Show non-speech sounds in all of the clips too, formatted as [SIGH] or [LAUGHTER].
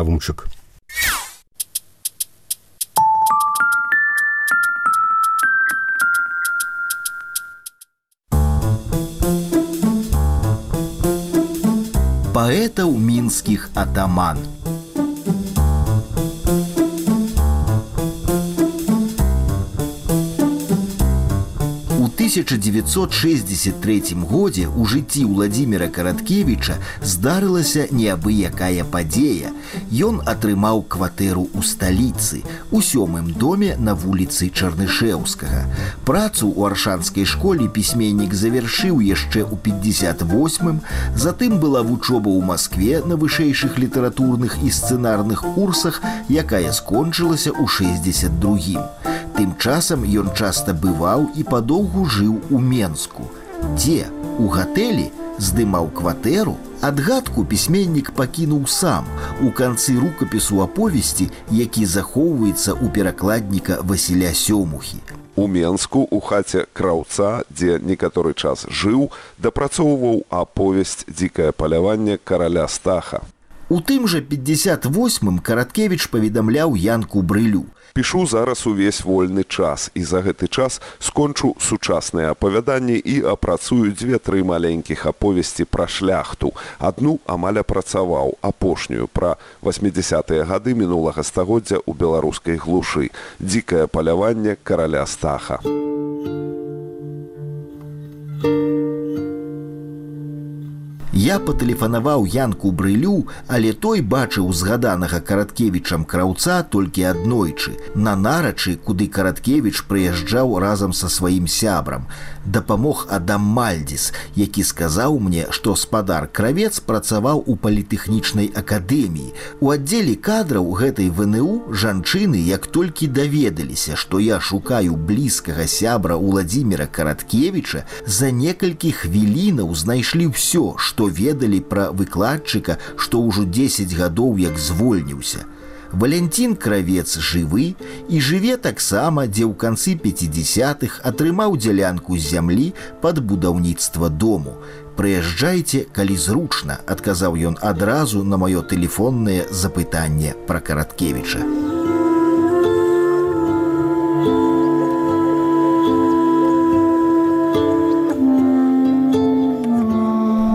Авумчук. Паэтаў мінскіх атаман. 1963 годзе у жыцці Владимира Караткевича здарылася неабыякая падзея. Ён атрымаў кватэру ў сталіцы, у сёмым доме на вуліцы Чарнышеўскага. Працу ў аршанскай школе пісьменнік завяршыў яшчэ ў 58, затым была вучоба ў Маскве на вышэйшых літаратурных і сцэнарных курсах, якая скончылася ў 62. Тым часам ён часта бываў і падоўгу жыў у Менску. Дзе у гатэлі здымаў кватэру, адгадку пісьменнік пакінуў сам у канцы рукапісу аповесці, які захоўваецца ў перакладніка Васіля сёмухі. У Менску у хаце краўца, дзе некаторы час жыў, дапрацоўваў аповесць дзікае паляванне караля стаха. У тым жа 58 караткевич паведамляў янку брылю пішу зараз увесь вольны час і за гэты час скончу сучасныя апавяданні і апрацую дзве-тры маленькіх аповесці пра шляхту. Адну амаль апрацаваў апошнюю пра 80-тыя гады мінулага стагоддзя ў беларускай глушы. Дзікае паляванне караля стаха Я патэлефанаваў янку брылю, але той бачыў згаданага караткевічам краўца толькі аднойчы. На нарачы, куды караткевіч прыязджаў разам са сваім сябрам. Дапамог Адам Мальдзіс, які сказаў мне, што спадар кравец працаваў у палітэхнічнай акадэміі. У аддзеле кадраў гэтай ВНУ жанчыны як толькі даведаліся, што я шукаю блізкага сябра Владимира Караткевіча, за некалькі хвілінаў знайшлі ўсё, што ведалі пра выкладчыка, што ўжо 10 гадоў як звольніўся. Валянцін кравец жывы і жыве таксама, дзе ў канцы 50-х атрымаў дзялянку з зямлі пад будаўніцтва дому. Прыязджайце, калі зручна, адказаў ён адразу на маё тэлефоннае запытанне пра караткевіча.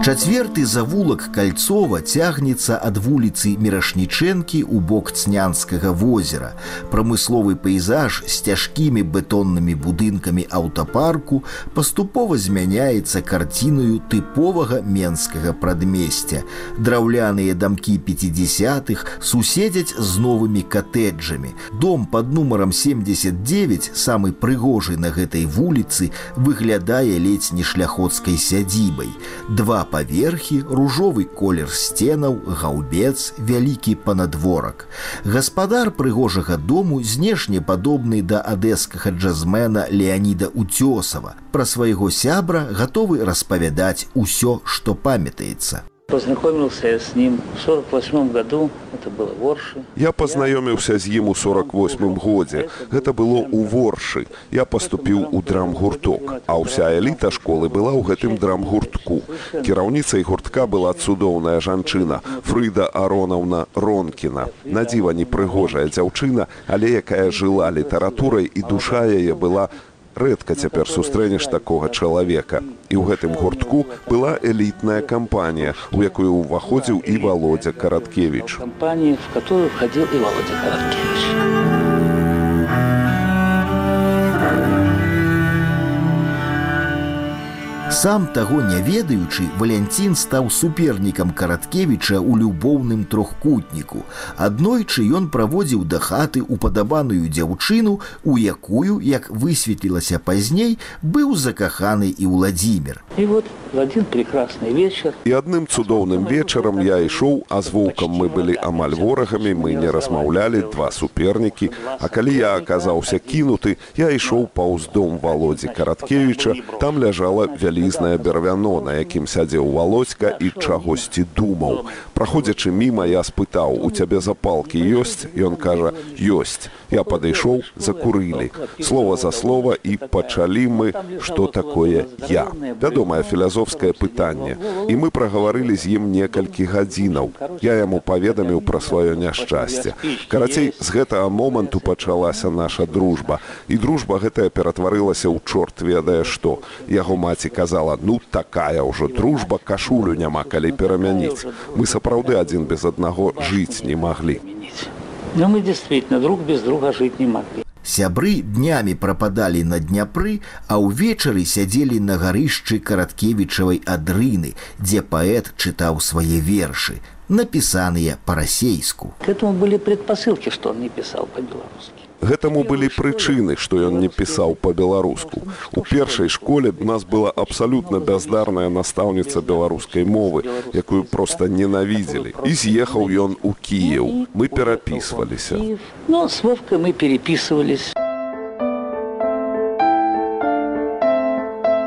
Чацверты завулак кальцова цягнецца ад вуліцы мірашнічэнкі ў бок цнянскага возера. Прамысловы пейзаж з цяжкімі бетоннымі будынкамі аўтапарку паступова змяняецца карцінаю тыповага менскага прадмесця. Драўляныя дамкі 50-х суседзяць з новымі катэджамі. Дом под нумаром 79 самы прыгожы на гэтай вуліцы выглядае ледзь не шляходскай сядзібай. Два паверхі, ружовы колер сценаў, гаўбец, вялікі панадворак. Гаспадар прыгожага дому знешне падобны да адэскага джазмена Леаніда Уцёсава. Пра свайго сябра гатовы распавядаць усё, што памятаецца. Познакомился я с ним в 48 году, это было в Орше. Я познаёміўся з ім у 48 годзе. Гэта было ў Воршы. Я паступіў у драмгурток, а ўся эліта школы была ў гэтым драмгуртку. Кіраўніцай гуртка была цудоўная жанчына Фрыда Аронаўна Ронкіна. Надзіва непрыгожая дзяўчына, але якая жыла літаратурай і душа яе была рэдка цяпер сустрэнеш такога чалавека. І ў гэтым гуртку была элітная кампанія, у якую ўваходзіў і володя караткевич. Кампанію, в которую входил і володя караткевич. Сам таго не ведаючы, Валянцін стаў супернікам караткевіча ў любоўным трохкутніку. Аднойчы ён праводзіў да хаты упадабаную дзяўчыну, у якую, як высветлілася пазней, быў закаханы і Владзімир. І вот один прекрасны вечар. І адным цудоўным вечарам я ішоў, а з воўкам мы былі амаль ворагамі, мы не размаўлялі два супернікі. А калі я аказаўся кінуты, я ішоў паўз дом володзі караткевіча, там ляжала вялі вялізнае бервяно, на якім сядзеў валоцька і чагосьці думаў. Праходзячы міма я спытаў: у цябе запалкі ёсць, Ён кажа: ёсць. Я падышоў, закурылі. Слова за слова і пачалі мы, што такое я. Вядомае філазофскае пытанне. І мы прагаварылі з ім некалькі гадзінаў. Я яму паведаміў пра сваё няшчасце. Карацей, з гэтага моманту пачалася наша дружба. І дружба гэтая ператварылася ў чорт ведае што. Яго маці казала: ну такая ўжо дружба кашулю няма калі перамяніць. Мы сапраўды адзін без аднаго жыць не маглі. Но мы действительно друг без друга жить не могли. Сябры днямі прападалі на дняпры, а ўвечары сядзелі на гарышчы караткевічавай адрыны, дзе паэт чытаў свае вершы, напісаныя па-расейску. К этому были предпосылки, что он не писал по-белорусски. Гэтаму былі прычыны, што ён не пісаў па-беларуску. У першай школе б нас была абсалютна бяздарная настаўніца беларускай мовы, якую проста ненавідзелі. І з'ехаў ён у Кіеў. Мы перапісваліся. Ну, с Вовкой мы переписывались.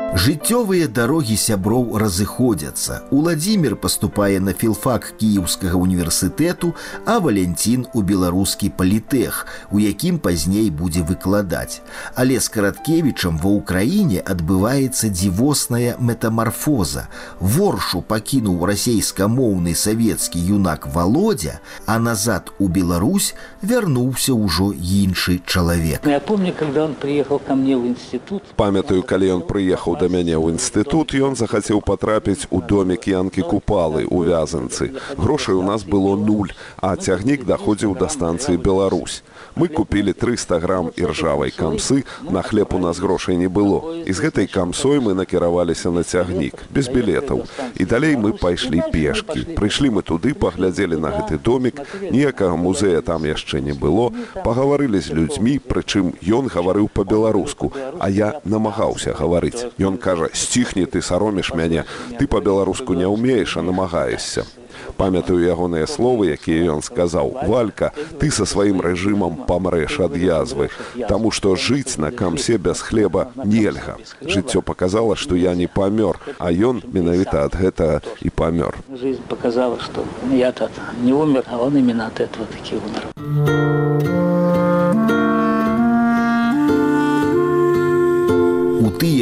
Жыццёвыя дарогі сяброў разыходзяцца. Уладзімир паступае на філфак кіеўскага універсітэту, а Валянцін у беларускі палітэх, у якім пазней будзе выкладаць. Але з караткевічам ва ўкраіне адбываецца дзівосная метамарфоза. Воршу пакінуў расейскамоўны савецкі юнак володя, а назад у Беларусь вярнуўся ўжо іншы чалавек. Я помню, когда он приехал ко мне в институт. Памятаю, калі ён прыехаў да мяне ў інстытут, ён захацеў патрапіць у домік янкі купалы ў вязанцы. Грошай у нас было нуль, а цягнік даходзіў да станцыі Беларусь. Мы купілі 300 грам іржавай камсы, на хлеб у нас грошай не было. І з гэтай камсой мы накіраваліся на цягнік, без білетаў. І далей мы пайшлі пешкі. Прыйшлі мы туды, паглядзелі на гэты домік, ніякага музея там яшчэ не было, пагаварылі з людзьмі, прычым ён гаварыў па-беларуску, а я намагаўся гаварыць. Ён кажа: сціхні ты сароміш мяне, ты па-беларуску не ўмееш, а намагаешся. Памятаю ягоныя словы, якія ён сказаў: Валька, ты са сваім рэжымам памрэш ад язвы, Таму што жыць на камсе без хлеба нельга. Жыццё показала, што я не памёр, а ён менавіта ад гэтага і памёр. Жизнь показала, что я-то не умер, а он именно от этого таки умер.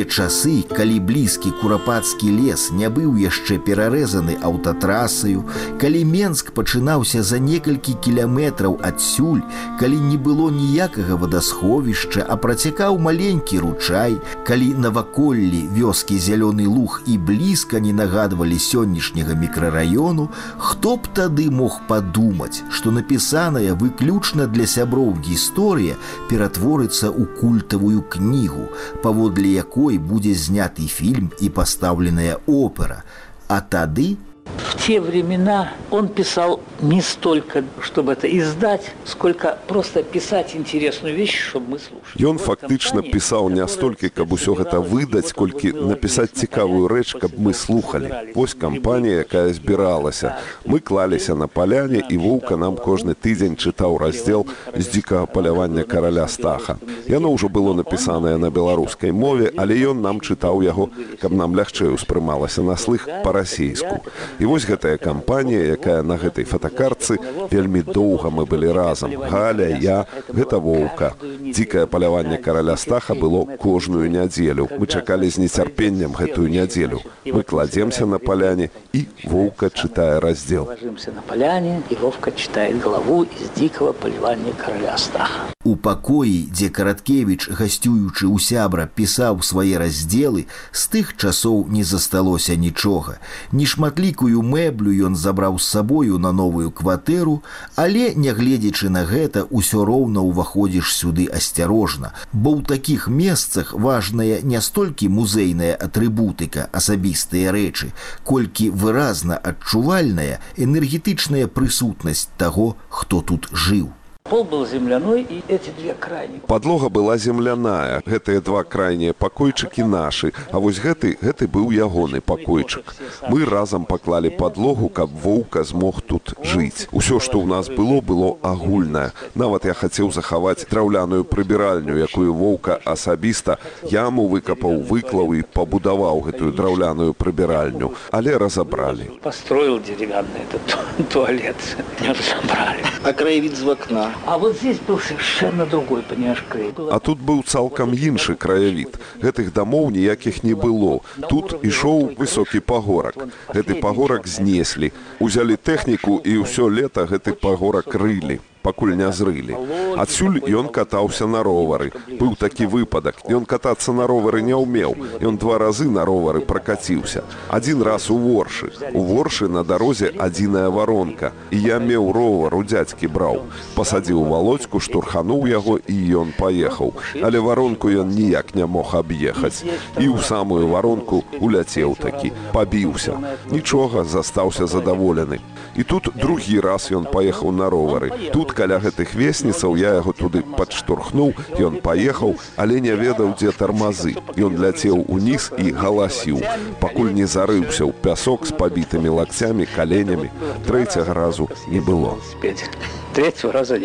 Часы, калі блізкі курапацкі лес не быў яшчэ перарэзаны аўтатрасаю, калі Менск пачынаўся за некалькі кіляметраў адсюль, калі не было ніякага вадасховішча, а працякаў маленькі ручай, калі наваколлі вёскі зялёны луг і блізка не нагадвалі сённяшняга мікрараёну, хто б тады мог падумаць, што напісаная выключна для сяброў гісторыя ператворыцца ў культавую кнігу, паводле якой будзе зняты фільм і пастаўленая опера. А тады В те времена он писал не столько, чтобы это издать, сколько просто писать интересную вещь, чтобы мы слушали. Ён фактычна пісаў не столькі, каб усё гэта выдаць, колькі напісаць цікавую рэч, каб мы слухали. Вось кампанія, якая збіралася. Мы клаліся на паляне і воўка нам кожны тыдзень чытаў раздзел з дзікага палявання караля стаха. Яно ўжо было напісанае на беларускай мове, але ён нам чытаў яго, каб нам лягчэй успрымалася на слых па-расейску. І вось гэтая кампанія, якая на гэтай фотакартцы вельмі доўга мы былі разам. Галя, я, гэта воўка. Дзікае паляванне караля стаха было кожную нядзелю. Мы чакалі з нецярпеннем гэтую нядзелю. Мы кладземся на паляне і воўка чытае раздзел. Ложимся на поляне, и Вовка читает главу из дикого поливания короля Стаха. У пакоі, дзе караткевіч, гасцюючы ў сябра, пісаў свае раздзелы, з тых часоў не засталося нічога. Нешматлікую мэблю ён забраў з сабою на новую кватэру, але, нягледзячы на гэта, усё роўна ўваходзіш сюды асцярожна, бо ў такіх месцах важная не столькі музейная атрыбутыка, асабістыя рэчы, колькі выразна адчувальная энергетычная прысутнасць таго, хто тут жыў. Пол был земляной, и эти две крайние. Падлога была земляная. Гэтыя два крайнія пакойчыкі нашы, а вось гэты гэты быў ягоны пакойчык. Мы разам паклалі падлогу, каб воўка змог тут жыць. Усё, што ў нас было, было агульнае. Нават я хацеў захаваць драўляную прыбіральню, якую воўка асабіста яму выкапаў, выклаў і пабудаваў гэтую драўляную прыбіральню, але разабралі. Построил деревянный этот [LAUGHS] туалет. Не разобрали. А краевид з окна. А вот здесь был совершенно другой, понимаешь, край. А тут быў цалкам іншы краявід. Гэтых дамоў ніякіх не было. Тут ішоў высокі пагорак. Гэты пагорак знеслі. Узялі тэхніку і ўсё лета гэты пагорак рылі пакуль не зрылі. Адсюль ён катаўся на ровары. Быў такі выпадак. Ён катацца на ровары не ўмеў. Ён два разы на ровары пракаціўся. Адзін раз у воршы. У воршы на дарозе адзіная варонка. І я меў ровар у дзядзькі браў. Пасадзіў володьку, штурхануў яго і ён паехаў. Але варонку ён ніяк не мог аб'ехаць. І ў самую варонку уляцеў такі, пабіўся. Нічога застаўся задаволены. І тут другі раз ён паехаў на ровары. Тут каля гэтых весніцаў я яго туды падштурхнуў, ён паехаў, але не ведаў, дзе тармазы. Ён ляцеў уніз і галасіў, пакуль не зарыўся ў пясок з пабітымі лакцямі, каленямі. Трэцяга разу не было. спеть. Третьего раза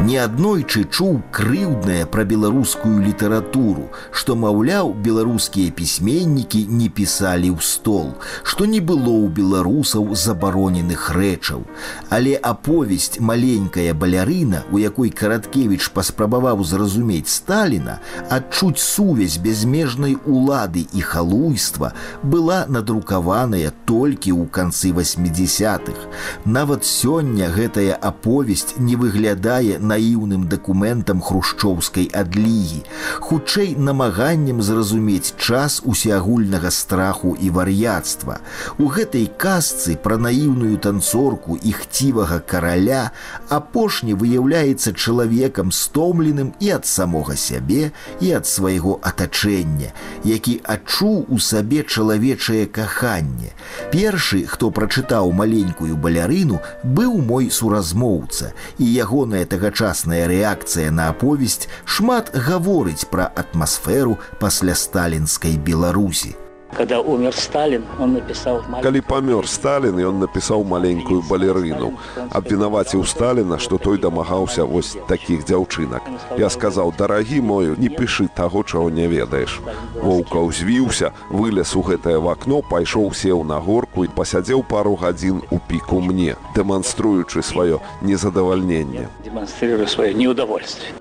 Неаднойчы чуў крыўднае пра беларускую літаратуру, што, маўляў, беларускія пісьменнікі не пісалі ў стол, што не было ў беларусаў забароненых рэчаў. Але аповесць маленькая балярына, у якой караткевіч паспрабаваў зразумець Сталіна, адчуць сувязь безмежнай улады і халуйства была надрукаваная толькі ў канцы 80-х. Нават сёння гэтая аповесць не выглядае наіўным дакументам хрушчоўскай адлігі, хутчэй намаганнем зразумець час усеагульнага страху і вар'яцтва. У гэтай казцы пра наіўную танцорку і хцівага караля апошні выяўляецца чалавекам стомленым і ад самога сябе і ад свайго атачэння, які адчуў у сабе чалавечае каханне. Першы, хто прачытаў маленькую балярыну, быў мой суразмоўца, і ягоная тагачасная рэакцыя на аповесць шмат гаворыць пра атмасферу пасля сталінскай Беларусі. Когда умер Сталин, он написал маленькую- Калі памёр Сталін, ён напісаў маленькую балерыну. Абвінаваціў Сталіна, што той дамагаўся вось такіх дзяўчынак. Я сказаў: дарагі мою, не пішы таго, чаго не ведаеш. Воўка ўзвіўся, вылез у гэтае вакно, пайшоў сеў на горку і пасядзеў пару гадзін у піку мне, дэманструючы сваё незадавальненне. демонстрируя свое неудовольствие.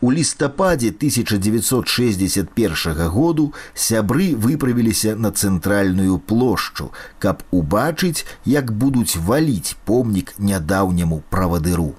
У лістападзе 1961 году сябры выправіліся на цэнтральную плошчу, каб убачыць, як будуць валіць помнік нядаўняму правадыру.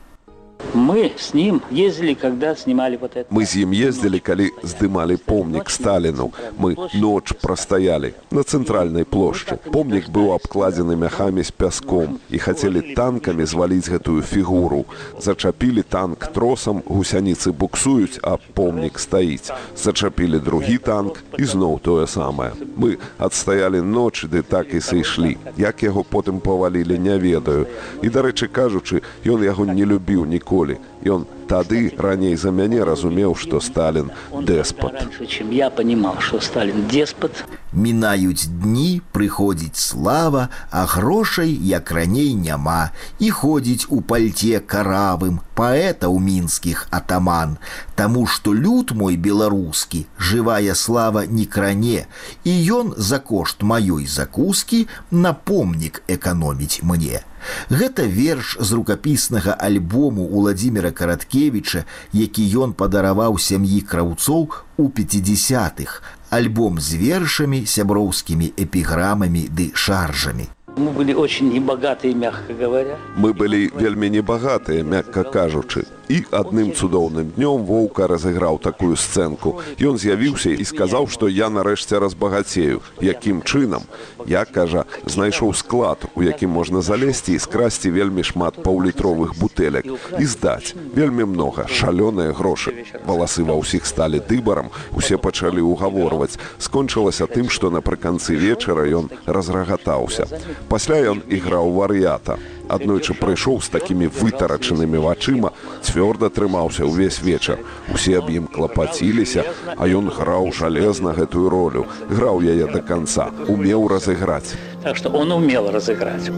Мы с ним ездили, когда снимали вот это. Мы з ім ездзілі, калі здымалі помнік Сталіну. Мы ноч прастаялі на цэнтральнай плошчы. Помнік быў абкладзены мяхамі з пяском і хацелі танкамі зваліць гэтую фігуру. Зачапілі танк тросам, гусяніцы буксуюць, а помнік стаіць. Зачапілі другі танк і зноў тое самае. Мы адстаялі ноч, ды так і сышлі. Як яго потым павалілі, не ведаю. І, дарэчы кажучы, ён яго не любіў ніколі. Ён тады раней за мяне разумеў, што Сталін раньше, чем я понимал, что Сталин деспот. Мінаюць дні, прыходзіць слава, а грошай як раней няма. І ходзіць у пальце каравым паэта ў мінскіх атаман, Таму што люд мой беларускі, жывая слава не кране, і ён за кошт маёй закускі на помнік эканоміць мне. Гэта верш з рукапіснага альбому Уладзіміра Караткевіча, які ён падараваў сям'і краўцоў у 50-х, альбом з вершамі, сяброўскімі эпіграмамі ды шаржамі. Мы были очень небогатые, мягко говоря. Мы былі вельмі небагатыя, мякка кажучы. І адным цудоўным днём воўка разыграў такую сцэнку. Ён з'явіўся і сказаў, што я нарэшце разбагацею. Якім чынам? Я, кажа, знайшоў склад, у якім можна залезці і скрасці вельмі шмат паўлітровых бутэлек і здаць. Вельмі многа, шалёныя грошы. Валасы ва ўсіх сталі дыбарам, усе пачалі ўгаворваць. Скончылася тым, што напрыканцы вечара ён разрагатаўся. Пасля ён іграў вар'ята аднойчы прыйшоў з такімі вытарачанымі вачыма цвёрда трымаўся ўвесь вечар. Усе аб ім клапаціліся а ён граў жалезна гэтую ролю. Граў яе до конца умеў разыграць. Так что он умел разыграць